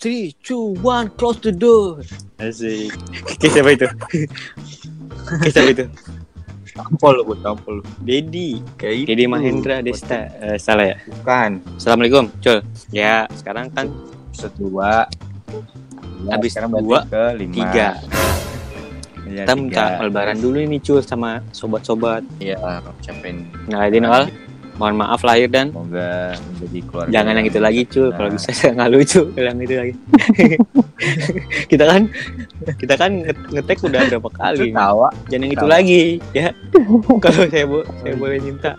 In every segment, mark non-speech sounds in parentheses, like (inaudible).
three, two, one, close the door. Asik. Kayak siapa itu? Kayak siapa itu? Tampol lu, tampol lu. Dedi. Kayak Dedi. Mahendra Desta. Eh, salah ya? Bukan. Assalamualaikum, Cul. Ya, sekarang kan Episode dua. Ya, Habis sekarang berarti dua, ke lima. tiga. Ya, Kita minta lebaran dulu ini, Cul, sama sobat-sobat. Iya, ucapin. Ngalahin awal. Mohon maaf lahir dan Semoga menjadi keluarga. jangan yang itu lagi, Cul. Kalau bisa (laughs) nggak lucu yang itu lagi. (laughs) kita kan kita kan nge- ngetek udah berapa kali. tawa. Jangan yang itu lagi, ya. (laughs) kalau saya bo saya boleh minta.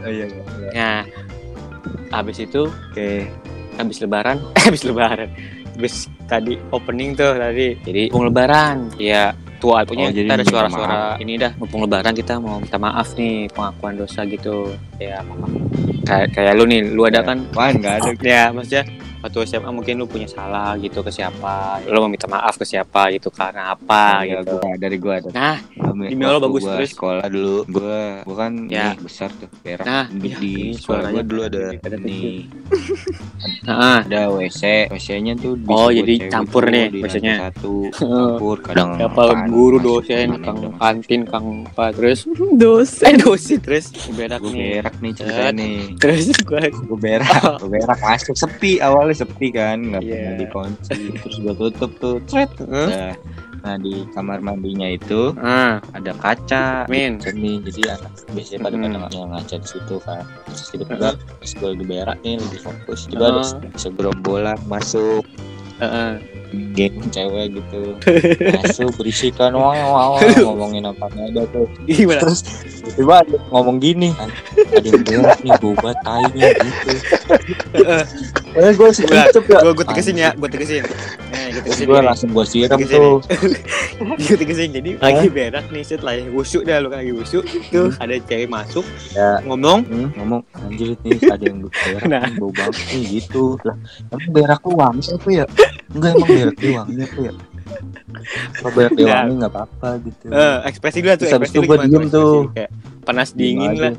Oh, iya, iya. Nah, habis itu Oke. habis lebaran, habis lebaran. Habis tadi opening tuh tadi. Jadi mumpung lebaran, ya tua punya Oh, jadi kita ada suara-suara ini dah mumpung lebaran kita mau minta maaf nih pengakuan dosa gitu ya maaf kayak kayak lu nih lu ada Ya. kan Wan, nggak ada. (laughs) ya maksudnya waktu SMA mungkin lu punya salah gitu ke siapa lu mau minta maaf ke siapa gitu karena apa Ya, gitu gua, dari gua ada. nah Demi Allah, bagus, gua terus. sekolah dulu. Gua gua kan Ya. ini besar tuh, berak. Nah, di, iya, di sekolah gua dulu ada ada ini nah, ada WC, WC-nya tuh bisa Oh, jadi campur nih di WC-nya. lantai Satu (laughs) campur kadang siapa apaan, guru dosen kang kantin kang apa terus (laughs) dosen eh dosen terus berak Gua nih berak nih ceritanya nih. terus gue Gua berak, gua berak masuk sepi awalnya sepi kan, nggak Iya. pernah dikunci. Terus gua tutup tuh, cret. Nah, nah di kamar mandinya itu ah ada kaca Min. seni jadi anak biasanya pada Hmm. pada yang ngaca di situ kan terus tiba-tiba pas gue lagi berak nih lagi fokus tiba ada Ah. segerombolan masuk Heeh. geng cewek gitu (laughs) masuk berisikan wow wow ngomongin apa ada tuh gimana terus tiba ngomong gini kan ada yang berak nih boba tainya gitu eh gue ya gue gue tegesin ya gue tegesin. Nah gue terus tegesin gue langsung gue siram tuh. (laughs) gue tegesin jadi lagi berak nih set lah wusuk dah lu kan lagi wusuk. Tuh ada cewek masuk Ya. ngomong. Hmm, ngomong anjir nih ada yang berak. Nah. nih, bau banget nih gitu. Lah emang berak lu wangi apa ya? Enggak emang berak lu wangi apa ya? Kalau berak dia Nah. wangi nggak apa-apa gitu. Eh ekspresi gue tuh Terus habis ekspresi itu lu gua gimana diem tuh. kayak panas dingin lah.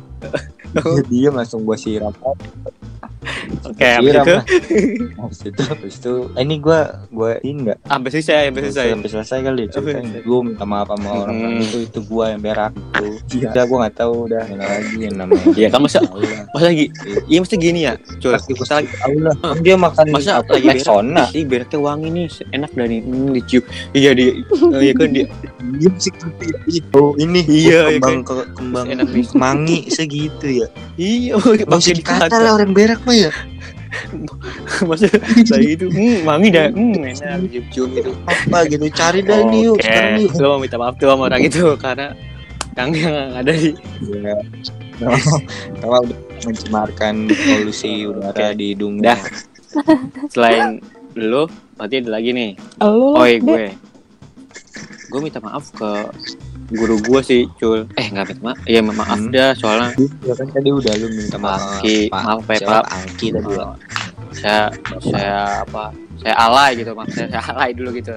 Dia diem langsung gua siram (laughs) oke habis siram itu? Lah. habis itu habis itu eh, ini gua gua ini enggak sampai selesai sampai selesai. sampai selesai kali ceritanya gue minta maaf sama orang Hmm. itu itu gua yang berak itu. Udah gua nggak tahu udah mana lagi yang namanya. Iya, kan masa- masa lagi? Iya mesti gini ya cuy. Pasti masa lagi tahu lah. Kan dia makan masa apa, lagi Rexona Ih, beraknya wangi nih enak dah nih hmm, dicium. Iya di oh, iya kan dia diem sih itu ini Iya, iya kembang ke kembang Enak nih. mangi segitu ya. Iya (laughs) usah dikata. lah orang berak mah ya? Masa lagi itu hmm, wangi dah hmm, (laughs) enak cium-cium gitu. Apa gitu cari dah ini yuk sekarang yuk. lo minta maaf tuh sama orang itu karena yang yang ada di ya (laughs) Kalau udah mencemarkan polusi udara di hidung Dah. selain lo berarti ada lagi nih. Oh iya gue. Gue minta maaf ke guru gue sih cul. Eh nggak minta maaf iya maaf Hmm. dah soalnya ya kan tadi udah lu minta maaf. Pak. maaf ya pak. Angki tadi ya. Saya saya apa saya alay gitu maaf saya, alay dulu gitu.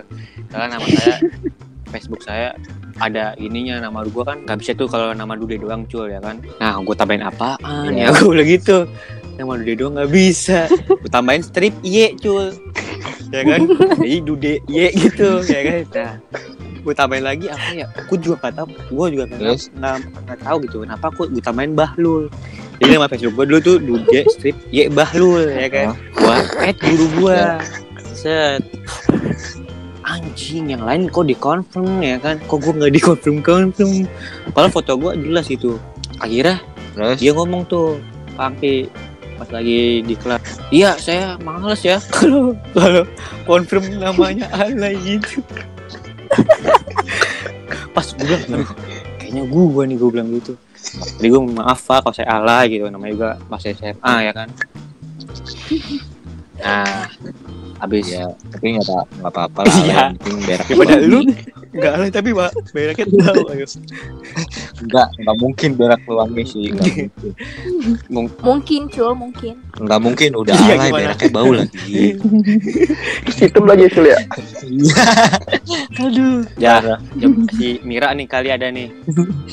Karena nama saya (laughs) Facebook saya ada ininya nama gue kan nggak bisa tuh kalau nama Dude doang cul ya kan. Nah gue tambahin apaan Iya. ya gue bilang gitu. Nama Dude doang nggak bisa. Gue tambahin strip Y cul. Ya kan? (laughs) Jadi Dude Y gitu ya kan? Nah gue tambahin lagi apa ya? Aku juga nggak tahu. Gue juga Terus? nggak nggak tahu gitu. Kenapa aku gue tambahin Bahlul? Jadi nama Facebook gue dulu tuh Dude strip Y Bahlul ya kan? Gua add guru gua. Set. Anjing yang lain kok di confirm ya kan? Kok gua nggak di confirm? Confirm padahal foto gua jelas itu. Akhirnya terus? dia ngomong tuh Pangki pas lagi di kelas. Iya saya males ya (laughs) kalau kalau confirm namanya (laughs) alay gitu pas gue bilang "Aduh, kayaknya gua nih gue bilang gitu. Jadi gue maaf pak kalau saya alay gitu namanya juga masih SMA ya kan. Nah habis ya tapi nggak apa- nggak apa-apa lah Iya. yang penting berak daripada lu enggak alay tapi pak beraknya (laughs) tahu ayo Enggak, enggak mungkin berak lu wangi sih. Enggak (laughs) mungkin. Mungkin cul, mungkin. Enggak mungkin udah Iya, alay gimana? beraknya bau lagi. (laughs) Hitam lagi Cul ya. (laughs) Aduh. Ya, jam- si Mira nih kali ada nih.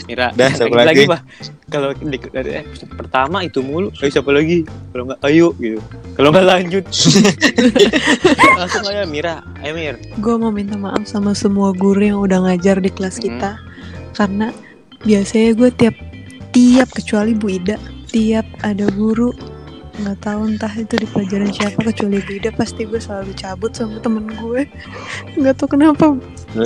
Mira. Dah, siapa lagi, lagi? Bah. Kalau di dari episode pertama itu mulu, ayo siapa lagi? Kalau enggak ayo gitu. Kalau enggak lanjut. Langsung aja Mira. Ayo Mir. gue mau minta maaf sama semua guru yang udah ngajar di kelas Hmm. kita karena biasanya gue tiap tiap kecuali Bu Ida tiap ada guru nggak tahu entah itu di pelajaran siapa kecuali Bu Ida pasti gue selalu cabut sama temen gue nggak tahu kenapa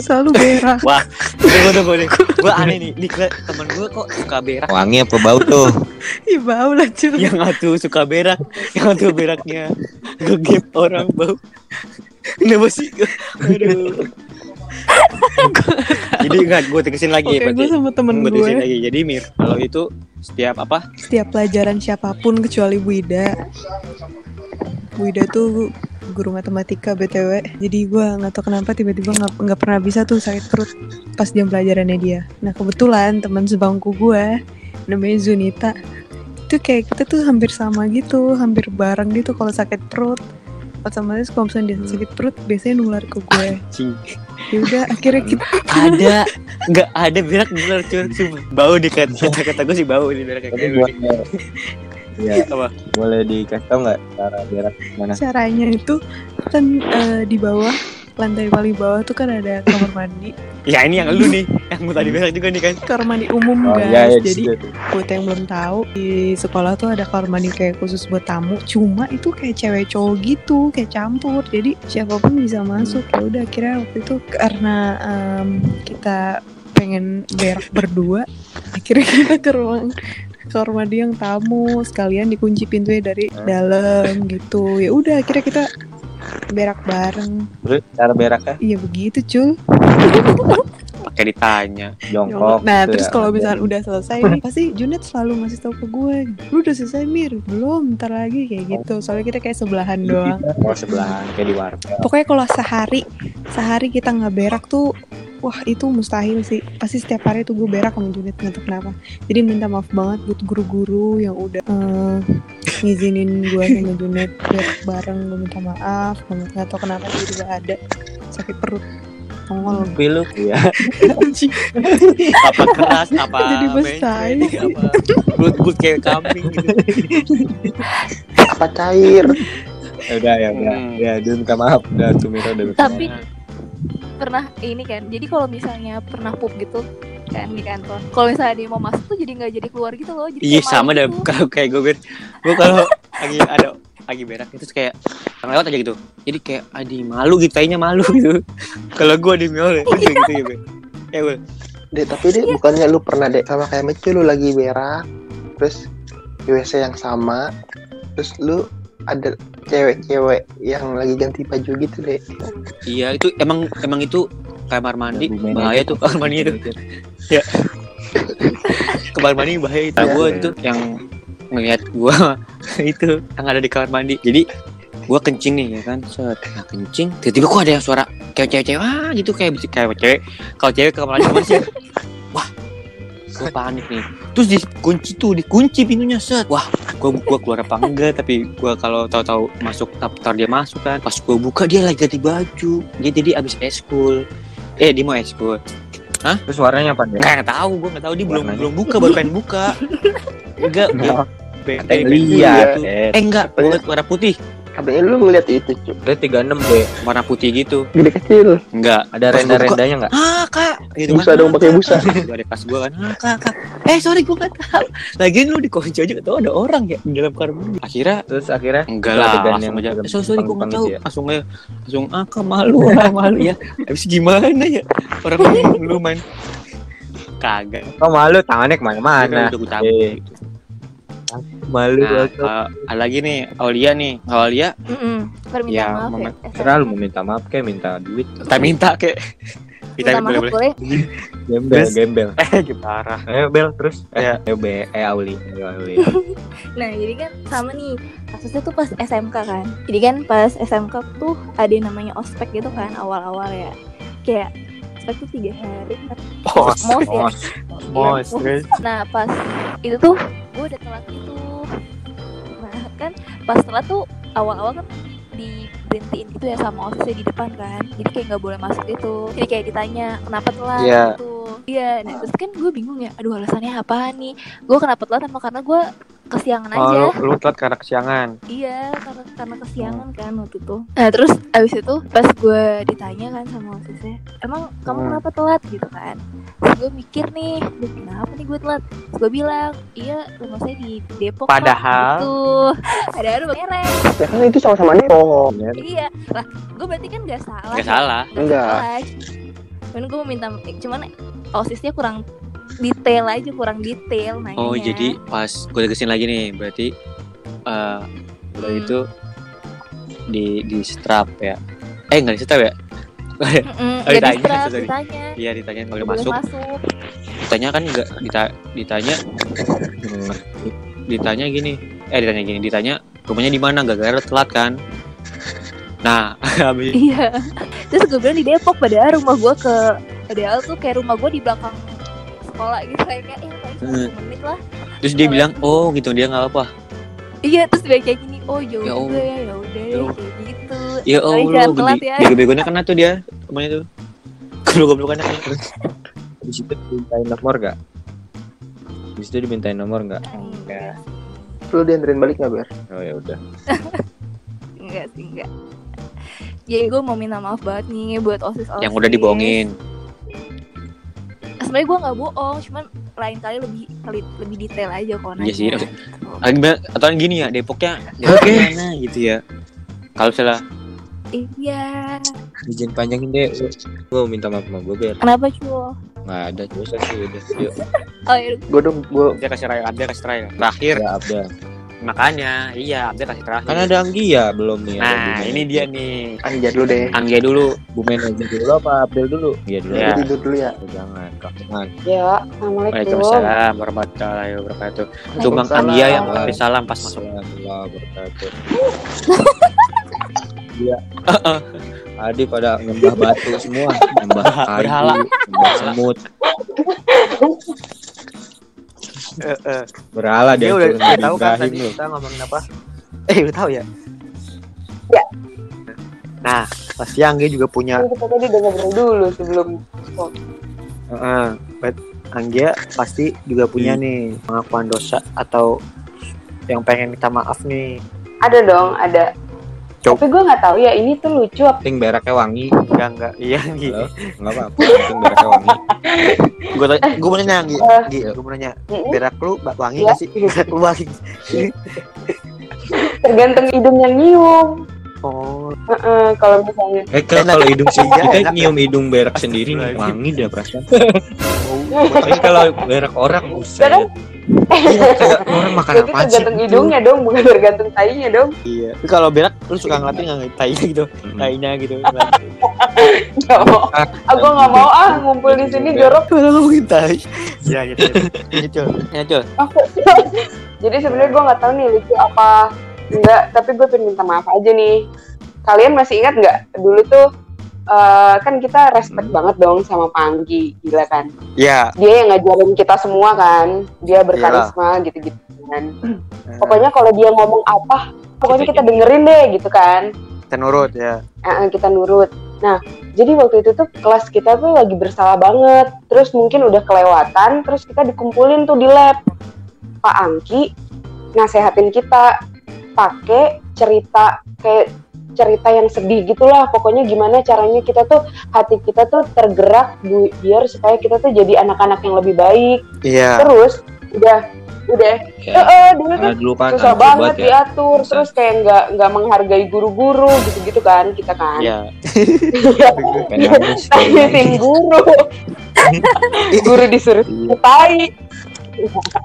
selalu berak Wah, tunggu tunggu nih. Gua aneh nih, di temen gua kok suka berak. Wangi apa bau tuh? (laughs) Ih bau lah cuy Yang satu suka berak, yang satu beraknya ngegep orang bau. Kenapa sih? (laughs) Aduh. Jadi enggak gue tegesin lagi Oke gue sama temen Gue tegesin gue lagi. Jadi Mir, kalau itu setiap apa? setiap pelajaran siapa pun kecuali Bu Ida Bu Ida tuh guru matematika btw jadi gue nggak tahu kenapa tiba-tiba nggak pernah bisa tuh sakit perut pas jam pelajarannya dia. Nah kebetulan teman sebangku gue namanya Zunita itu kayak kita tuh hampir sama gitu hampir bareng gitu kalau sakit perut otomatis kalau misalnya dia sakit perut biasanya nular ke gue Cing. ya udah akhirnya (laughs) kita Ada (laughs) enggak ada berak bener cuy. Sumpah. Bau di (laughs) kata kata gue sih bau di berak kayak boleh, ya, Apa? boleh dikasih tau nggak cara berak gimana? caranya itu kan eh, di bawah lantai paling bawah tuh kan ada kamar mandi. Ya ini yang lu nih, yang gue tadi berak juga nih kan. kamar mandi umum Oh guys. iya, iya, di jadi situ. buat yang belum tahu di sekolah tuh ada kamar mandi kayak khusus buat tamu. Cuma itu kayak cewek cowok gitu kayak campur. Jadi siapa pun bisa masuk. Ya udah akhirnya waktu itu karena em, kita pengen berak berdua akhirnya kita ke ruang kamar mandi yang tamu. Sekalian dikunci pintunya dari dalam gitu. Ya udah akhirnya kita berak bareng Terus cara beraknya iya begitu cuy Pakai ditanya. jongkok. Nah, gitu terus ya. kalau misalnya udah selesai nih, pasti Junet selalu ngasih tahu ke gue, lu udah selesai Mir? Belum, ntar lagi kayak gitu. Soalnya kita kayak sebelahan doang. Oh sebelahan kayak di warteg. Pokoknya kalau sehari, sehari kita nggak berak tuh, wah itu mustahil sih. Pasti setiap hari tuh gue berak sama Junet nggak tahu kenapa. Jadi minta maaf banget buat guru-guru yang udah eh, ngizinin gue sama Junet bareng. Gue minta maaf, banget nggak tahu kenapa tiba-tiba ada sakit perut. Tongol Pilu ya. apa keras apa Jadi besar. good good kayak kambing gitu Apa cair? Ya udah ya udah. Hmm. Ya, dia minta maaf udah Mira udah minta Tapi maaf. pernah ini kan. Jadi kalau misalnya pernah pup gitu kan di kantor. Kalau misalnya dia mau masuk tuh jadi nggak jadi keluar gitu loh. Jadi iya sama dah gitu. kalau kayak gue Ben gue kalau lagi ada lagi berak itu kayak yang lewat aja gitu. Jadi kayak adi malu gitu kayaknya malu (laughs) gitu. Kalau gue di miol itu kayak gitu ya Ben ya gue Dek, tapi dek bukannya lu pernah dek sama kayak Mecu lu lagi berak, terus di WC yang sama, terus lu ada cewek-cewek yang lagi ganti baju gitu dek. iya itu emang emang itu kamar mandi bahaya tuh kamar mandi itu (laughs) kamar mandi bahaya itu. Iya. gue itu yang ngelihat gue (laughs) itu yang ada di kamar mandi. Jadi gue kencing nih ya kan? Set. Nah kencing tiba-tiba kok ada yang suara kayak cewek-cewek ah gitu kayak bisa kayak cewek. Kalau cewek ke kamar mandi sih wah gue panik nih. Terus dikunci tuh dikunci pintunya set. Wah gue gua keluar apa enggak? Tapi gue kalau tahu-tahu masuk tar dia masuk kan. Pas gue buka dia lagi ganti baju. Dia jadi abis eskul. Eh dia mau eskul Terus warnanya apa deh? Nggak tahu, gue nggak tahu dia belum belum buka baru pengen buka. Enggak, dia be- dari lihat. gitu. Eh, Eh enggak, Katanya- warna putih, Katanya lu ngeliat itu cuy, Dia 36 deh. warna putih gitu. gede kecil. Enggak. Ada gua renda-rendanya nggak? Ah kak, gitu Busa kan. dong, pakai busa. Itu ada pas gue kan, ah kak, kak. Eh sorry gue nggak tahu. Lagian lu dikunci aja nggak tahu ada orang ya di dalam kamar mandi. Akhirnya Terus akhirnya enggak lah, langsung aja. Eh, sorry sorry gue nggak panggung tahu. ya? Langsung aja, langsung ah kak malu, ah malu ya. Habis gimana ya orang lu main kagak. kau malu tangannya ke mana-mana. Udah gue cabut. Eh. Malu Nah, ada lagi nih, Aulia nih, Aulia. Permintaan Ya, maaf ya. Terserah lu mau minta maaf kayak minta duit. kita minta kayak kita Minta boleh boleh. (laughs) boleh. Gembel, Terus? gembel. (laughs) Eh, parah. Ayo bel terus. Ya. Ayo be, eh Auli, ayo Auli. Nah jadi kan sama nih kasusnya tuh pas SMK kan. Jadi kan pas SMK tuh ada yang namanya ospek gitu kan awal-awal ya. Kayak ospek tuh tiga hari. Pos. ya. Mos, terus? nah pas itu tuh gue udah telat itu. Nah kan pas telat tuh awal-awal kan diberhentiin gitu ya sama osisnya di depan kan. Jadi kayak nggak boleh masuk gitu jadi kayak ditanya kenapa telat? Iya. gitu. Iya nah terus kan gue bingung ya aduh alasannya apa nih? Gue kenapa telat? Emang karena gue kesiangan Oh, aja lu, lu telat karena kesiangan. Iya, karena karena kesiangan kan waktu itu. Nah, terus abis itu pas gue ditanya kan sama osisnya, emang kamu Hmm. kenapa telat gitu kan? Terus gue mikir nih, duh kenapa nih gue telat? Terus gue bilang, iya rumah saya di Depok. Pak." Padahal- gitu. Padahal rumah merek. Ya kan itu sama-sama Depok. Iya, lah gue berarti kan gak salah. Gak salah. Nggak Enggak. salah. Cuman gue mau minta, cuman osisnya kurang detail aja, kurang detail nanya. Oh, jadi pas gue tegesin lagi nih, berarti udah Hmm. itu di di strap ya. Eh, enggak di strap ya? Mm-mm, Oh, jadi ditanya, ditanya. Iya, ditanya kalau Nggak boleh masuk. masuk. Ditanya kan enggak dita, ditanya ditanya gini. Eh, ditanya gini, ditanya rumahnya di mana? Gara-gara telat kan. Nah, (laughs) habis Iya. Terus gue bilang di Depok padahal rumah gue ke padahal tuh kayak rumah gue di belakang sekolah gitu kayak kayak eh paling Hmm. 10 menit lah. terus dia bilang, "Oh, gitu dia nggak apa." Iya terus dia kayak gini, oh jauh Ya juga ya, ya udah Ya deh Allah. kayak gitu. Ya Allah, telat gede, ya. bego-begonya kena tuh dia rumahnya tuh. (laughs) Goblok-goblokannya kena terus. Di situ dimintain nomor gak? Di situ dimintain nomor gak? Enggak, Lu dianterin balik nggak ber? Oh ya udah. (laughs) enggak sih enggak. Jadi gue mau minta maaf banget nih buat osis osis. Yang udah dibohongin. Sebenarnya gue nggak bohong, cuman lain kali lebih lebih detail aja kok nanya. Iya sih. Gitu. Ah, gimana- Atau gini ya, Depoknya Depok Oke. mana gitu ya. Kalau salah Iya. Izin panjangin deh. Gue mau minta maaf sama gue biar Kenapa cuy? nggak ada dosa sih udah. Yuk. Oh iya. Gue dong, gue dia kasih trial, dia kasih trial. Terakhir Ya Abda. Makanya, iya, dia kasih terakhir. Kan ada Anggia belum nih. Nah, ini dia nih. anjir dulu deh. Anggia dulu. Bumen aja dulu apa Abdel dulu? Iya dulu. Ya. Tidur dulu ya. Jangan, jangan. Ya, assalamualaikum. Waalaikumsalam warahmatullahi wabarakatuh. Itu Bang Waalaikumsalam. Anggia yang kasih salam pas masuk. Warahmatullahi wabarakatuh. Iya. (laughs) Adi pada nyembah batu semua, nyembah (laughs) kayu, Berhala. nyembah semut, berhala dia Dia udah, turun udah tahu kan tadi kita ngomongin apa? Eh, udah tahu ya? Ya. Nah, pasti Anggia juga punya kita tadi udah ngobrol dulu sebelum Heeh, bet Anggia pasti juga punya Hmm. nih pengakuan dosa atau yang pengen minta maaf nih. ada dong, ada. Cok. Tapi gue nggak tahu ya ini tuh lucu apa Penting beraknya wangi, Enggak enggak. Iya, Anggi. Halo? nggak apa-apa. Penting beraknya wangi. (laughs) Gue gue mau nanya Anggi. Eh. Anggi, gue mau nanya. Berak lu ba- wangi Iya. nggak sih? Berak lu wangi. (laughs) tergantung hidung yang nyium. Oh, Heeh, kalau misalnya Eh kalau hidung (laughs) sih Iya, kita nyium hidung berak sendiri nih Lagi. wangi dia perasaan. (laughs) oh. Tapi kalau berak orang buset. Kan- Kayak orang makan berarti apa sih? tergantung hidungnya dong, bukan tergantung tainya dong. iya. Tapi kalau berak lu suka ngeliatin nggak tainya gitu, tainya gitu. (laughs) Nggak mau. Aku nggak mau ah ngumpul di sini jorok. Kalau ngomongin tai. Ya gitu. Gitu. Ya, Cul. Aku. Jadi sebenarnya gue nggak tahu nih lucu apa enggak, tapi gue pengen minta maaf aja nih. Kalian masih ingat nggak dulu tuh eh, kan kita respect banget dong sama Panggi, gila kan? Ya. Dia yang ngajarin kita semua kan, dia berkarisma gitu-gitu kan. Pokoknya kalau dia ngomong apa, pokoknya kita dengerin deh gitu kan. kita nurut ya. Eh, kita nurut. Nah, jadi waktu itu tuh kelas kita tuh lagi bersalah banget. Terus mungkin udah kelewatan, terus kita dikumpulin tuh di lab. Pak Angki nasehatin kita pakai cerita kayak cerita yang sedih gitulah. Pokoknya gimana caranya kita tuh hati kita tuh tergerak bu- biar supaya kita tuh jadi anak-anak yang lebih baik. Iya. Terus udah udah Ya. eh, eh, dulu tuh dulu kan susah banget ya. diatur Susah. terus kayak nggak nggak menghargai guru-guru gitu-gitu kan kita kan Iya. Nangis, pengen nangis. tangisin guru guru disuruh tai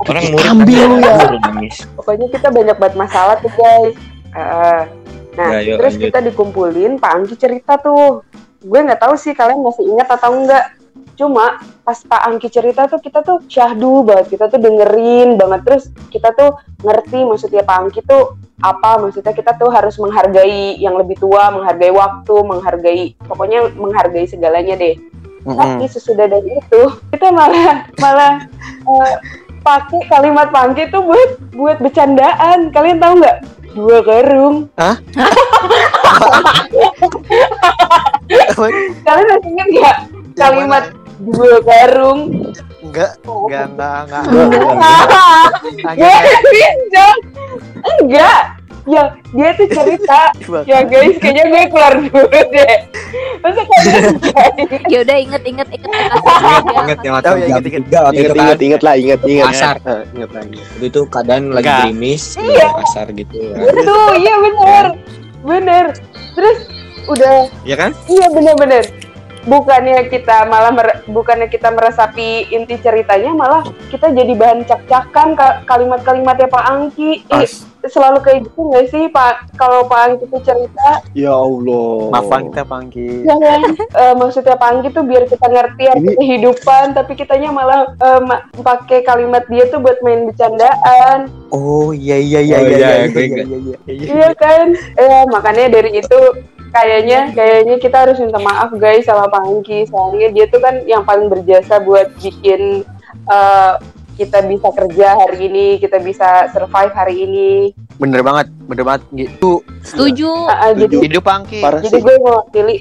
Orang murid Ambil lu ya. Nangis. pokoknya kita banyak banget masalah tuh guys. Eh, nah Ya, yuk, terus lanjut. kita dikumpulin Pak Angki cerita tuh. Gue nggak tahu sih kalian masih ingat atau enggak cuma pas Pak Angki cerita tuh kita tuh syahdu banget. Kita tuh dengerin banget. Terus kita tuh ngerti maksudnya Pak Angki tuh apa. Maksudnya kita tuh harus menghargai yang lebih tua menghargai waktu menghargai pokoknya menghargai segalanya deh tapi sesudah dari itu kita malah malah eh, pakai kalimat pangki itu buat buat bercandaan. Kalian tahu nggak? Dua karung. (laughs) Kalian masih ingat nggak kalimat dua karung? Enggak, enggak, enggak, enggak. Bisa enggak ya dia tuh cerita (laughs) ya guys kayaknya gue keluar dulu deh masa kalian ya udah inget inget inget (laughs) yang jam inget-inget. tiga waktu Ingat, itu kan. ingat, inget lah, inget, inget. Asar. Eh, inget lagi. Itu keadaan lagi gerimis, Iya. asar gitu ya. itu iya bener bener terus udah Iya kan? iya bener-bener bukannya kita malah mer- bukannya kita meresapi inti ceritanya malah kita jadi bahan cak-cakan ka- kalimat-kalimatnya Pak Angki Ih, selalu kayak gitu nggak sih Pak kalau Pak Angki tuh cerita Ya Allah. Maafan kita Pangki. ya kan Eh, maksudnya Pak Angki tuh biar kita ngerti arti Ini- kehidupan tapi kitanya malah eh, ma- pakai kalimat dia tuh buat main bercandaan Oh iya iya iya Oh, iya iya, iya iya iya iya. iya. Iya kan? Eh, makanya dari itu kayaknya kayaknya kita harus minta maaf guys sama Pak Angki soalnya dia tuh kan yang paling berjasa buat bikin eh, kita bisa kerja hari ini, kita bisa survive hari ini. Bener banget, bener banget gitu. setuju ah, jadi Hidup Pangki. Parah jadi sih. gue mewakili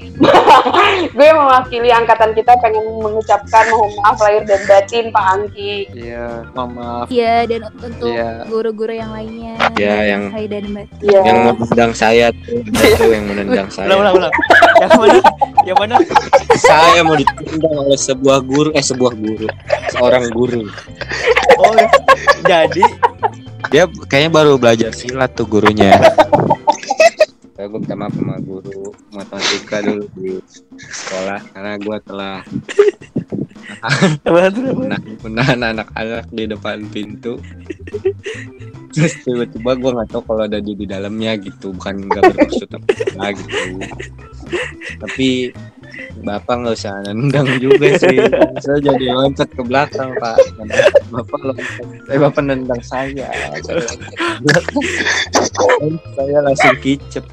(laughs) gue mewakili angkatan kita pengen mengucapkan mohon maaf lahir dan batin Pak Angki. Iya, mohon maaf. Iya dan untuk Iya. guru-guru yang lainnya Iya, yang- Hai dan Mbak Iya. Yang mau menendang saya tuh, itu yang menendang saya. Ulang, ulang, ulang. Yang mana? Yang mana? Saya mau ditendang oleh sebuah guru, eh sebuah guru, seorang guru. Oh, jadi Dia kayaknya baru belajar silat tuh gurunya. Saya gue minta maaf sama guru matematika dulu di sekolah karena gue telah menahan, anak-anak di depan pintu. Terus tiba-tiba gue nggak tahu kalau ada dia di dalamnya gitu, bukan nggak bermaksud apa gitu. Tapi bapak nggak usah nendang juga sih, saya jadi loncat ke belakang pak. Bapak loncat, saya bapak nendang saya. Saya, saya langsung kicep.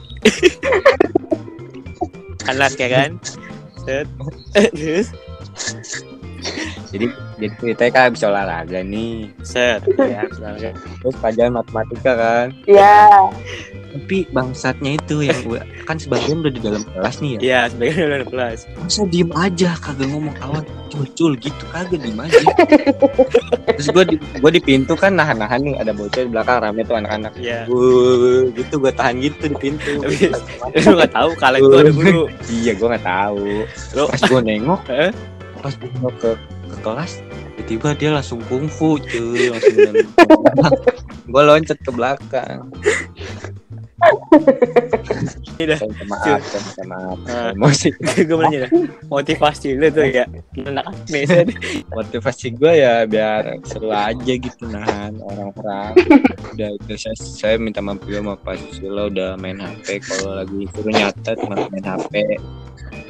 anak ya kan? Set. Terus (laughs) Jadi jadi kan bisa olahraga nih. set. Ya, sebenarnya. Terus pelajaran matematika kan. Iya. Tapi bangsatnya itu yang gua kan sebagian udah di dalam kelas nih ya. Iya, sebagai udah kelas. Masa diem aja kagak ngomong kawan cul-cul gitu kagak diem aja. Terus gua di gua di pintu kan nahan-nahan nih ada bocah di belakang rame tuh anak-anak. Iya. Wuh, gitu gua tahan gitu di pintu. Tapi- Lu nggak tahu kalau itu ada guru. iya gua nggak tahu. Lo- Pas gua nengok, Eh? pas gua nengok ke ke kelas tiba-tiba dia langsung kungfu cuy langsung gua loncat ke belakang. Iya. saya minta maaf minta maaf. Ah. emosi. Gue mau nanya motivasi lu tuh ya. Anak motivasi gue ya biar seru aja gitu nahan orang-orang. Udah itu saya, saya minta maaf juga sama Pak Susilo udah main HP kalau lagi suruh nyatet main HP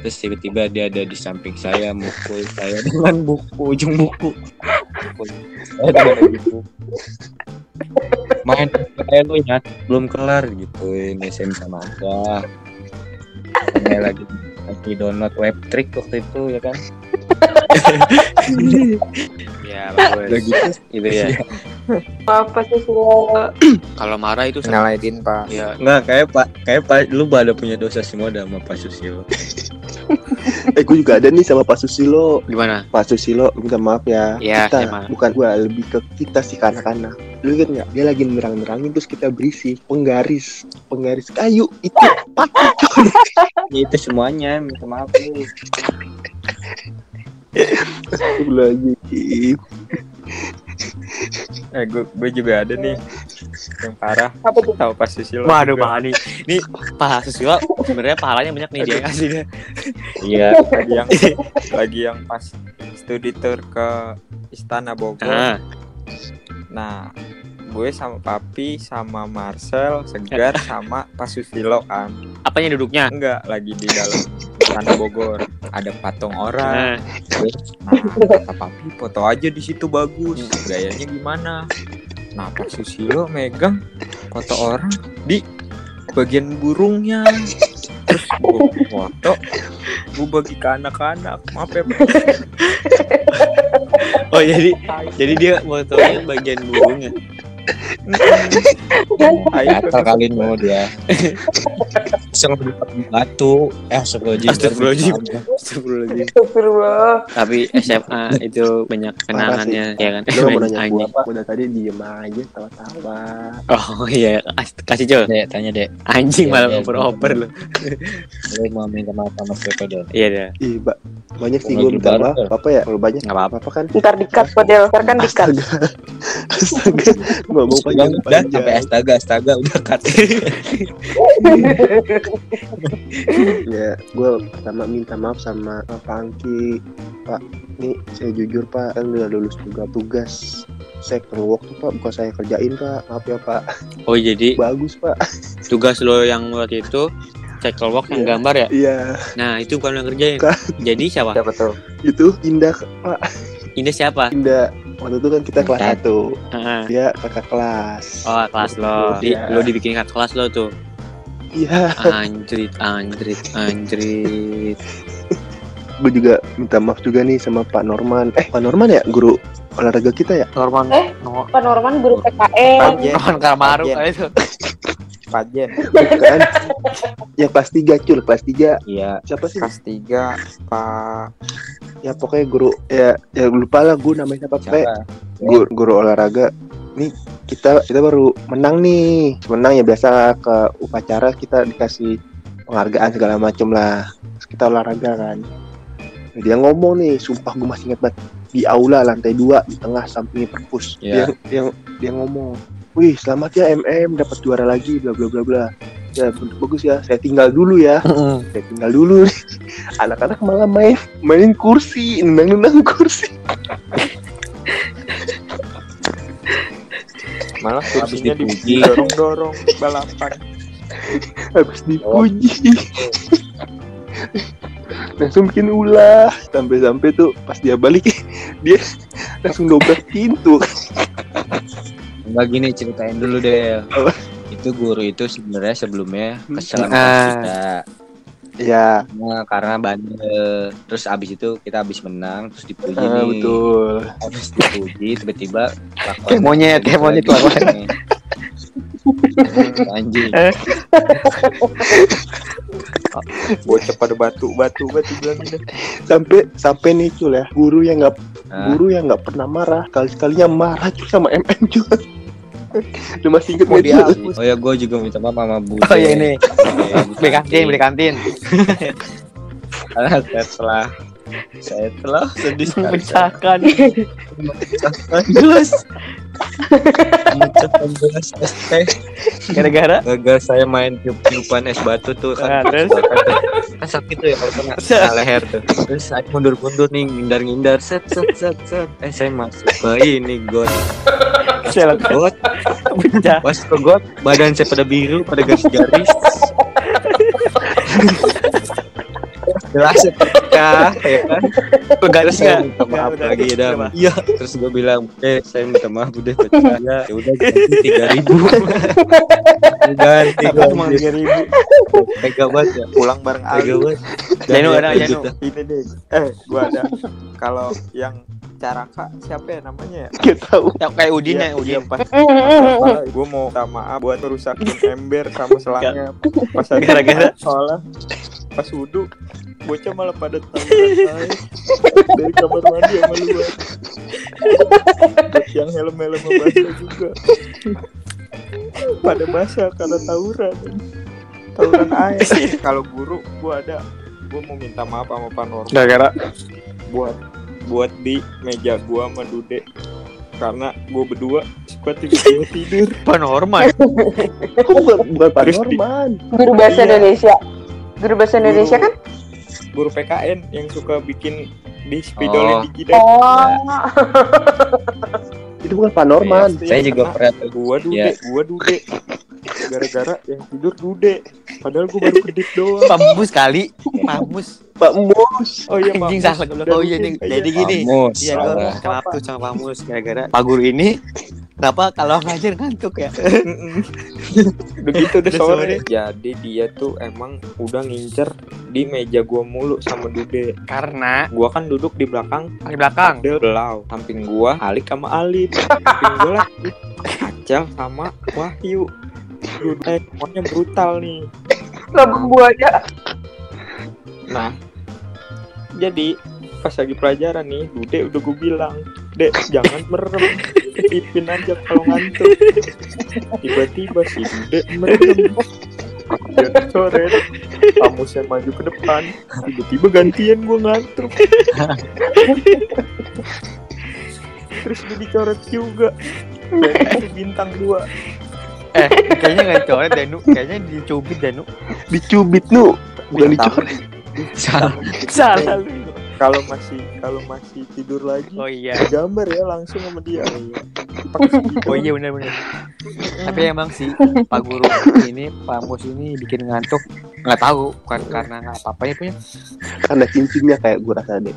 terus tiba-tiba dia ada di samping saya mukul saya (laughs) dengan buku ujung buku Mukul saya dengan buku main lu nyat belum kelar gitu ini saya minta maaf ya saya lagi lagi download web trick waktu itu ya kan (laughs) Ya, bagus. gitu Itu ya. Apa sih? (clears throat) Kalau marah itu Nyalaidin Pak. ya Enggak, kayak Pak, kayak Pak lu pada punya dosa semua dah sama Pak Susilo. (laughs) Eh, gue juga ada nih sama Pak Susilo. gimana? Pak Susilo, minta maaf ya. Iya, kita, emang. bukan gua, lebih ke kita sih ke anak-anak. Lu inget nggak? Dia lagi nerang-nerangin terus kita berisi penggaris, penggaris kayu itu patah. Ya itu semuanya, minta maaf lu. Lagi. Eh gue gue juga ada nih yang parah Apa tuh? tahu pas Susilo. Waduh. Pak nih. Ini Pak Susilo sebenarnya pahalanya banyak nih dia kasih dia. Iya, lagi yang lagi yang pas studi tour ke Istana Bogor. Nah, Nah, gue sama Papi sama Marcel, Segar (laughs) sama Pak Susilo kan. apanya duduknya? Enggak, lagi di dalam Istana Bogor. Ada patung orang. Nah, Nah, kata Papi foto aja di situ bagus. Gayanya gimana? Pak Susilo megang foto orang di bagian burungnya. Terus gue foto gue bagi ke anak-anak maaf ya. Oh jadi jadi dia motonya bagian burungnya. Gatal kali mau dia. Batu. Eh, astagfirullahaladzim. Astagfirullahaladzim. Astagfirullahaladzim. Astagfirullah. Tapi SMA (laughs) itu banyak kenangannya ya kan. Lu mau nanya gua apa? Udah tadi diem aja tawa-tawa. Oh iya, Kas- kasih Jol. Dek, tanya dek. Anjing Iya, malah iya, ngoper-ngoper lu. Lu mau minta maaf sama siapa dek? Iya. Ih, Mbak. Banyak sih gua minta maaf. Apa ya? Kalau banyak Enggak apa-apa. apa kan? Ntar dikat model, ntar kan dikat. Astaga. Astaga. Ngomong Udah, sampai astaga astaga udah cut. ya gue pertama minta maaf sama Pak Angki Pak nih saya jujur Pak kan udah lulus juga tugas saya perlu waktu Pak bukan saya kerjain Pak maaf ya Pak Oh jadi bagus Pak tugas lo yang waktu itu cycle walk yang Iya. gambar ya? iya Nah itu bukan lo yang kerjain. Bukan. Jadi siapa? Siapa tuh? itu Indah Pak Ini siapa? Indah waktu itu kan kita kelas satu Heeh. dia kakak kelas Oh kelas lo. Di, Iya. lo dibikin kakak kelas lo tuh. iya Anjrit, anjrit, anjrit. (laughs) gue juga minta maaf juga nih sama Pak Norman eh Pak Norman ya guru olahraga kita ya Norman. Eh? No, Pak Norman guru PKN. Pajen, Norman Kamaru itu. (laughs) Pajen bukan ya kelas 3 cul kelas 3 Iya. siapa sih kelas 3 Pak ya pokoknya guru ya ya lupa lah gue namanya siapa Pe. Guru, guru olahraga. Nih kita kita baru menang nih. Menang ya biasa ke upacara kita dikasih penghargaan segala macem lah. Terus kita olahraga kan. Dia ngomong nih sumpah gue masih ingat banget. Di aula lantai dua di tengah sampingnya perpus. Iya. dia, dia dia ngomong wih selamat ya MM dapat juara lagi bla bla bla bla ya bagus ya. Saya tinggal dulu ya. Saya tinggal dulu. (laughs) Anak-anak malah main mainin kursi nendang-nendang (laughs) kursi. Malah Habis kursinya dipuji. didorong-dorong balapan. Habis dipuji. (laughs) Langsung bikin ulah. Sampai-sampai tuh pas dia balik dia langsung dobrak pintu. Enggak gini ceritain dulu deh. Itu guru itu sebenarnya sebelumnya kesel sama Ah. kita. ya Nah, karena bandel. Terus abis itu kita abis menang, terus dipuji ah, nih. betul Abis dipuji, tiba-tiba (laughs) kelakuan Kayak monyet, kayak monyet kelakuannya. Anjing. (laughs) bocah pada batu batu batu bilang gitu sampai sampai nih cul ya guru yang nggak Nah, guru yang nggak pernah marah kali sekalinya marah cul sama MM cul (laughs) lu masih inget Mau Cul? dihapus Oh ya gue juga minta maaf sama Bu. Oh iya ini. (laughs) Beli kantin, beli kantin. (laughs) Karena saya telah saya telah sedih sekali. Pecahkan. Memecahkan. Memecahkan gelas. Gara-gara. Gagal saya main tiup-tiupan es batu tuh Nah, kan. terus? kan sakit tuh ya kalau kena kena leher tuh. Terus saya mundur-mundur nih ngindar-ngindar set set set set. Eh saya masuk ke ini got. Selat Got, pas ke got badan saya pada biru pada garis-garis. Gelas pecah ya kan. Pegaris Terus saya enggak? minta maaf Udah, lagi udah, dah. udah. Iya. Terus gue bilang, eh saya minta maaf udah pecah. Ya ya udah ganti tiga ribu. (laughs) ganti gue. Emang tiga ribu. Tega banget ya. pulang bareng Tega Ali banget. Janu ada Janu. ini deh eh gua ada kalau yang caraka siapa ya namanya ya? Gak tahu. Ya kayak Udin ya, Iya, Udin. iya, (laughs) pas masalah gue mau minta maaf buat merusakin (laughs) ember sama selangnya. Pas Gara-gara? soalnya pas wudhu bocah malah pada tahu dari kamar mandi sama luar yang helm-helm basah juga. Pada basah karena tawuran. Tawuran air. (laughs) Kalau guru gua ada. Gua mau minta maaf sama Pak Norman. Gara-gara? Buat buat di meja gua sama Dude karena gua berdua suka tidur tidur (laughs) normal. Kok bukan bukan Norman Guru bahasa Iya. Indonesia. Guru bahasa Indonesia kan? guru PKN yang suka bikin di spidolin Oh. di jidat Oh. itu bukan Pak Norman Pasti Saya yang juga pernah gua Dude Iya. gua Dude gara-gara yang tidur Dude padahal gua baru kedip doang Pamus kali. (laughs) Pamus. Pak Mus oh iya (laughs) Anjing Pak. salah. Oh iya, Ding. Jadi gini. Iya, gue salah. kenapa tuh sama Pamus gara-gara Pak Guru ini Kenapa kalau ngajar ngantuk ya? (laughs) Gitu udah Udah sore. Jadi dia tuh emang udah ngincer di meja gua mulu sama Dude. Karena Gua kan duduk di belakang di belakang. Belau. Samping gua Alik sama Alif. Samping gua lagi Acel sama Wahyu. Dude, eh, semuanya brutal nih. Lambung buaya. Nah, jadi pas lagi pelajaran nih, Dude udah gue bilang, Dek, jangan merem, ipin aja kalau ngantuk. Tiba-tiba si Dude merem. Coret, kamu saya maju ke depan, tiba-tiba gantian gue ngantuk. Terus dia dicoret juga. Jadi bintang dua. Eh, kayaknya nggak dicoret Danu. Kayaknya dicubit Danu. Dicubit nu, bukan dicoret. Salah. (laughs) Salah lu. Kalau masih kalau masih tidur lagi, Oh iya. gambar ya langsung sama dia. Oh iya benar benar. Tapi emang sih Pak Guru ini Pak Mus ini bikin ngantuk nggak tahu bukan karena nggak apa-apanya punya. Karena cincinnya kayak gue rasa deh.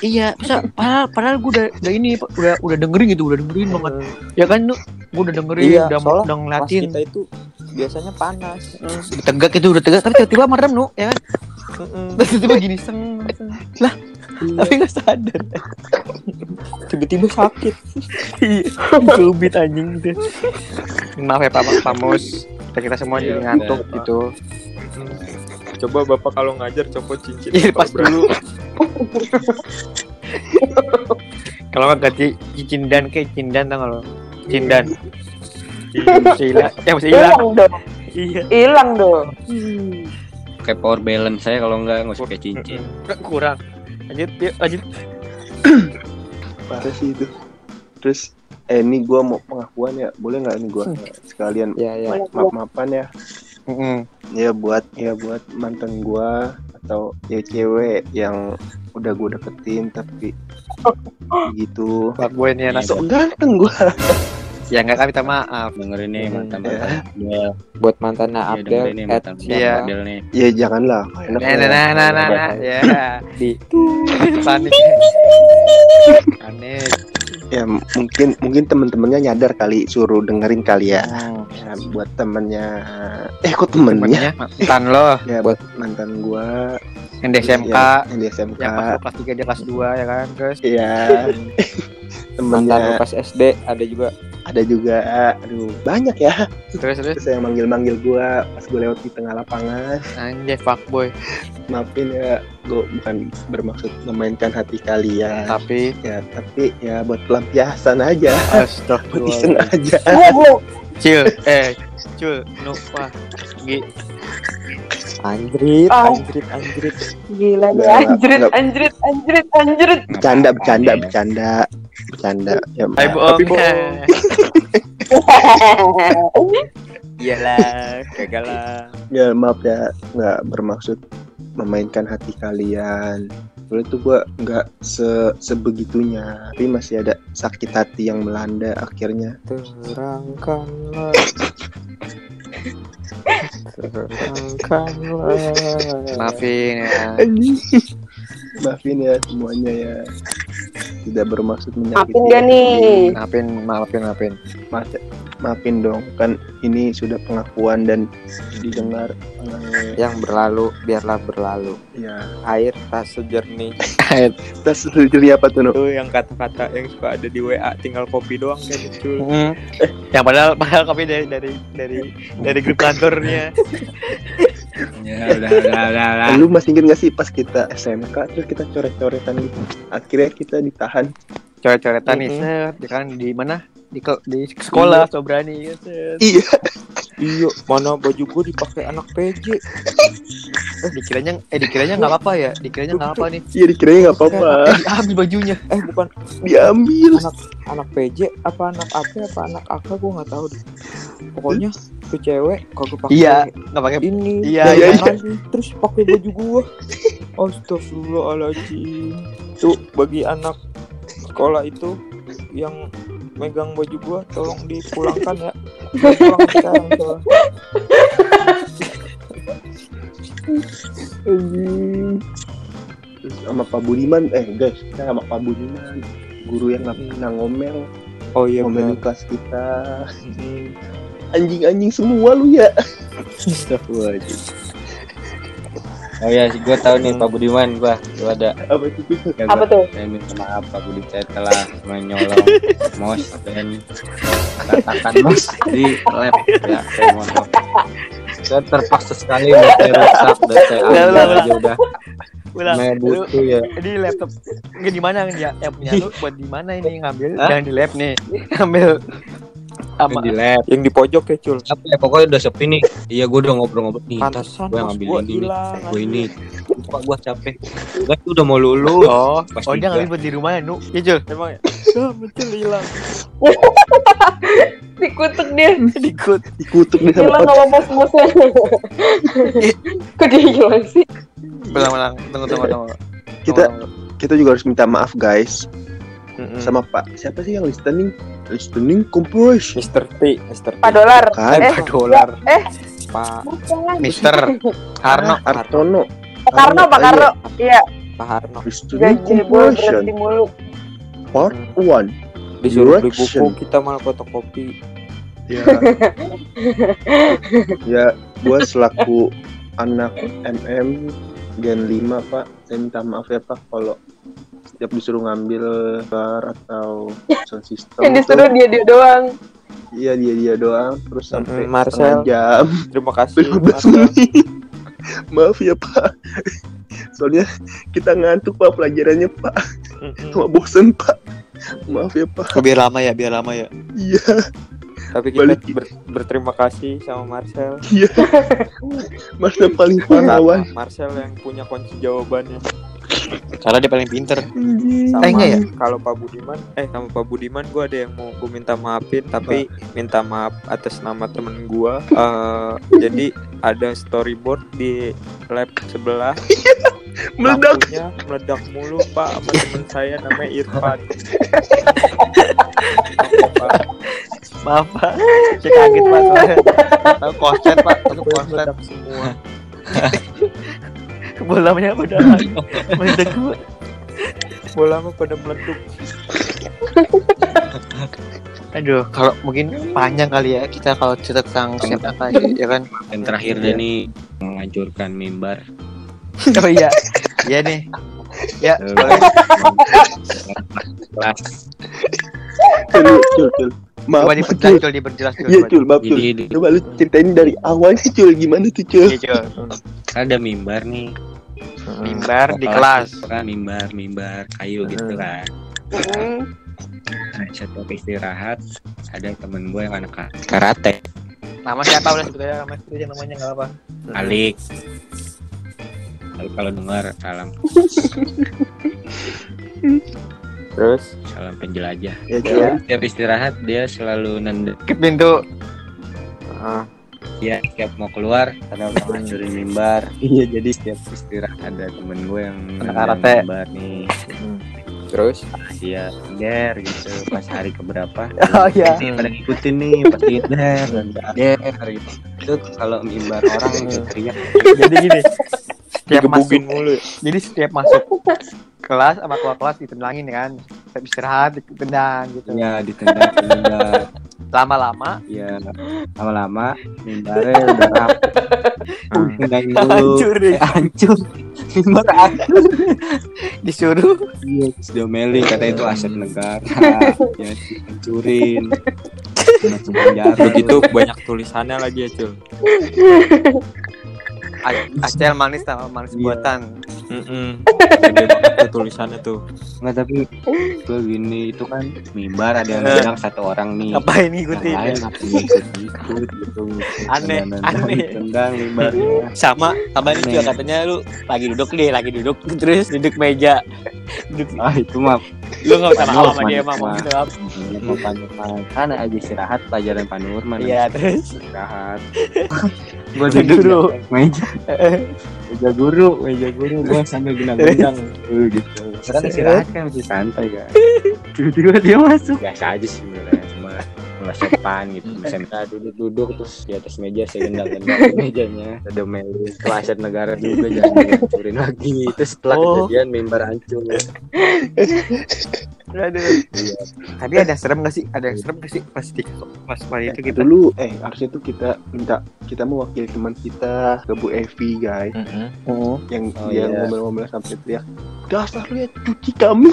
Iya, bisa padahal padahal gue udah, udah ini udah udah dengerin gitu, udah dengerin banget. Ya kan gue udah dengerin, Iya, udah udah ngeliatin. kita itu biasanya panas. Udah tegak itu udah tegak tapi tiba-tiba merem nu ya kan. Terus tiba-tiba gini seng. Lah, tapi nggak sadar. Tiba-tiba sakit. Cubit anjing gitu. Maaf ya Pak Pak Mus. Kita, kita semua Iya, jadi ngantuk udah, Pak. gitu. Coba bapak kalau ngajar copot cincin. Iya, pas dulu. Kalau nggak ganti cindan kayak cindan tau nggak lo? Cindan. Cila, ya masih hilang. Hilang dong. Iya. Hilang dong. Kayak power balance saya kalau enggak nggak usah kayak cincin. Kurang. Lanjut, yuk, lanjut. (coughs) Parah sih itu. Terus eh ini gue mau pengakuan ya, boleh nggak ini gue sekalian Ya ya. Maaf maafan ya. Mm-mm. Ya buat ya buat mantan gue atau cewek-cewek yang udah gue deketin tapi (laughs) gitu. Fuck boy ini anak. So ganteng gue. (laughs) Ya nggak kan minta maaf. Dengerin nih Hmm, mantan ya. mantan. Buat mantannya Iya, Abdel, dengerin nih at mantan Iya. Abdel nih. Ya janganlah. Nah, nah, nah, nah, nah, nah, ya. di Panik. Panik. Ya mungkin mungkin temen-temennya nyadar kali suruh dengerin kali ya. Hmm. Ya, buat temennya eh kok temennya Temennya mantan lo ya buat mantan gua yang di SMK ya, yang di SMK yang pas kelas 3 dia kelas 2 ya kan terus Iya. (laughs) mantan temennya pas SD ada juga. Ada juga aduh banyak ya. Terus terus? Terus yang manggil manggil gua pas gua lewat di tengah lapangan. Anjay fuckboy. Maafin ya gua bukan bermaksud memainkan hati kalian. Tapi? Ya tapi ya buat pelampiasan aja. Buat iseng astagfirullah aja cil eh cil no wah Gi. Anjrit, anjrit, anjrit. Gila nih. Nggak, Anjrit, nggak. anjrit, anjrit, anjrit. bercanda bercanda bercanda bercanda. Ya Hai bohong (laughs) iyalah gagal lah ya maaf ya. Nggak bermaksud memainkan hati kalian. Soalnya tuh gua nggak se sebegitunya. Tapi masih ada sakit hati yang melanda akhirnya. Terangkanlah. Terangkanlah. maafin ya. Maafin ya semuanya ya tidak bermaksud menyakiti Maafin gak nih? maafin maafin maafin Maaf- maafin dong kan ini sudah pengakuan dan didengar eh, Yang berlalu biarlah berlalu. ya Air tak sejernih. kita setuju apa tuh? Itu yang kata-kata yang suka ada di WA tinggal kopi doang kayak muncul. Mm. yang padahal padahal kopi dari dari dari dari grup kantornya (laughs) Ya udah udah udah. udah. lu masih inget gak sih pas kita SMK terus kita coret-coretan gitu? Akhirnya kita ditahan. Coret-coretan nih Mhm. set. Ya kan di mana? Di di sekolah. So berani ya set. Iya. Iya, mana baju gue dipakai anak PJ. Eh, dikiranya eh dikiranya nggak apa-apa ya? Dikiranya nggak apa nih. Iya dikiranya nggak apa-apa. Eh diambil bajunya. Eh bukan. Diambil. Anak PJ apa anak apa apa anak AK gue nggak tahu deh. Pokoknya tuh cewek kagak pakai iya nggak pakai ini Iya, iya, iya. terus pakai baju gua Astagfirullahaladzim tuh bagi anak sekolah itu yang megang baju gua tolong dipulangkan ya pulang sekarang soalnya. terus sama Pak Budiman eh guys kita sama Pak Budiman guru yang nggak pernah ngomel Oh iya benar. kelas kita. Anjing-anjing semua lu ya (laughs) Astagfirullahaladzim. Oh ya, gue tahu nih Pak Budiman, gua, lu ada. apa itu Ya, Apa tuh? Saya minta maaf Pak Budi saya telah menyolong mos dan katakan mos di lab ya saya mohon maaf. Saya terpaksa sekali buat saya rusak dan saya Udah, ambil udah, aja udah. Ulang. Butuh ya. Ini laptop nggak di mana dia yang punya lu buat di mana ini ngambil? Hah? Jangan di lab nih. Ngambil sama di lab. Yang di pojok ya cul. Apa ya pokoknya udah sepi nih. Iya gue udah ngobrol-ngobrol nih. Ntar Pantesan gue ngambil gua ini. Gue ini. Pak gue capek. Gue tuh udah mau lulus. Oh, Pas oh dia ngambil di rumah ya, Nu. Iya, Jul. Emang ya? Ah, betul hilang. (laughs) Dikutuk dia. Ikut. dikutuk sama Hilang sama bos-bosnya. (laughs) Kok dia hilang sih? Ulang-ulang. Tunggu, tunggu, tunggu. kita Tunggu, tunggu. kita juga harus minta maaf guys Mm-mm. sama Pak siapa sih yang listening listening kompos Mr. T, Mr. T. Pak dolar. kan Eh, Pak dolar. Pak Bukan. Mister Harno. Artono Pak Karno, Pak Karno. Iya, Pak Harno. listening mulu. part one Disuruh beli buku kita malah fotokopi. ya (laughs) ya gue selaku anak MM Gen 5 pak saya minta maaf ya pak kalau setiap disuruh ngambil bar atau sound system (laughs) Yang tuh, disuruh dia dia doang. iya dia dia doang terus sampai Mm-mm, Marcel. jam Terima kasih. 15 Marcel. menit (laughs) maaf ya pak soalnya kita ngantuk pak pelajarannya pak Mm-mm. sama bosen pak maaf ya pak Biar lama ya, biar lama ya. iya Tapi kita Balik. ber- berterima kasih sama Marcel. iya (laughs) masa paling pahlawan Marcel yang punya kunci jawabannya. Karena dia paling pinter. Sama Eh, enggak ya? Kalau Pak Budiman, eh sama Pak Budiman gue ada yang mau gue minta maafin, tapi minta maaf atas nama temen gue. Eh, jadi ada storyboard di lab sebelah. (laughs) meledak Lampunya meledak mulu Pak sama temen saya namanya Irfan. Maaf, Pak. Saya kaget, Pak. Soalnya tahu Pak. Tahu meledak semua. (laughs) Bolanya pada meledak semua. Bola mah pada meletup. Aduh, kalau mungkin panjang kali ya kita kalau cerita tentang siapa kali ya kan. Dan terakhir deh nih menghancurkan mimbar. Oh iya. Iya nih. Ya, boleh. (laughs) kelas. Maaf Coba diperjelas, Cul, diperjelas, Cul. iya cul maaf cul coba lu ceritain dari awal sih cul gimana tuh cul Iya, Cul. ada mimbar nih. Mimbar di Kelas kan mimbar mimbar kayu gitu kan. Mm. Nah, setiap istirahat ada temen gue yang anak karate Nama siapa udah sebetulnya nama itu namanya enggak apa. Alik kalau dengar salam (laughs) Terus salam penjelajah ya cul setiap istirahat dia selalu nendek Ke pintu. ah, dia setiap mau keluar karena udah ngancurin mimbar (laughs) iya jadi setiap istirahat ada temen gue yang karate. mimbar nih terus dia der gitu pas hari keberapa (laughs) Oh iya. Pasti pada ngikutin nih pasti der dan der gitu itu kalau mimbar orang itu (laughs) teriak Jadi gini. Setiap masuk mulu. jadi setiap masuk kelas sama keluar kelas ditendangin kan. Setiap istirahat ditendang gitu. ya ditendang Lama-lama ya lama-lama mimbarnya udah rap tendang dulu Hancur deh. Eh, hancur mimbar hancur disuruh Iya, diomelin katanya itu aset negara. ya penjara. Begitu banyak tulisannya lagi ya Cul. A- acel manis sama manis Iya. Buatan. Mm-mm. Gede banget tuh tulisannya tuh. Enggak tapi gue gini itu kan mimbar ada yang bilang satu orang nih. Ngapain Yang ngikutin? lain apa ikut ikut gitu. Aneh, aneh. Tendang mimbarnya. Sama sama ini juga katanya lu lagi duduk deh, lagi duduk (laughs) terus duduk meja. Duduk Ah itu mah lu enggak usah Panurman, sama dia emang mau gitu apa. mau panurman. Kan aja istirahat pelajaran panurman. Iya, terus Istirahat. (laughs) gue Duduk. duduk di meja meja guru meja guru gue sambil gendang-gendang (laughs) gitu. Kan istirahat kan masih santai kan. (laughs) Tiba-tiba dia masuk. Biasa aja sih sebenarnya nggak sopan gitu misalnya kita duduk-duduk terus di atas meja saya gendang-gendang (laughs) mejanya ada meli aset negara juga jangan dihancurin lagi itu setelah Oh. kejadian member hancur (laughs) Aduh. Iya. Tadi ada serem gak sih? Ada yang serem gak sih pas di pas hari itu gitu? dulu eh harusnya tuh kita minta kita mewakili teman kita ke Bu Evi guys Oh. yang Oh, yang ngomel-ngomel sampai teriak dasar lu ya cuci kami (laughs)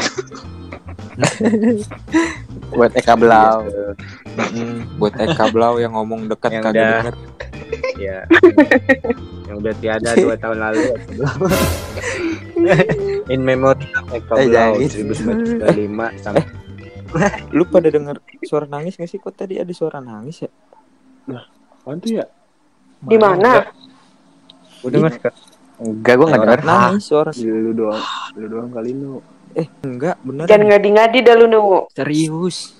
Buat Eka Blau. Gitu. Buat Eka Blau yang ngomong dekat kagak udah- denger. ya yang udah tiada dua (laughs) tahun lalu in memory Eka Eh, Blau jangan. 1995 sampai Lu pada denger suara nangis gak sih? Kok tadi ada suara nangis ya? apaan tuh ya Di mana? udah mas Enggak, gua nggak denger. nangis suara. Lu doang lu doang kali nu Eh, enggak, bener. Jangan ngadi-ngadi dah lu serius.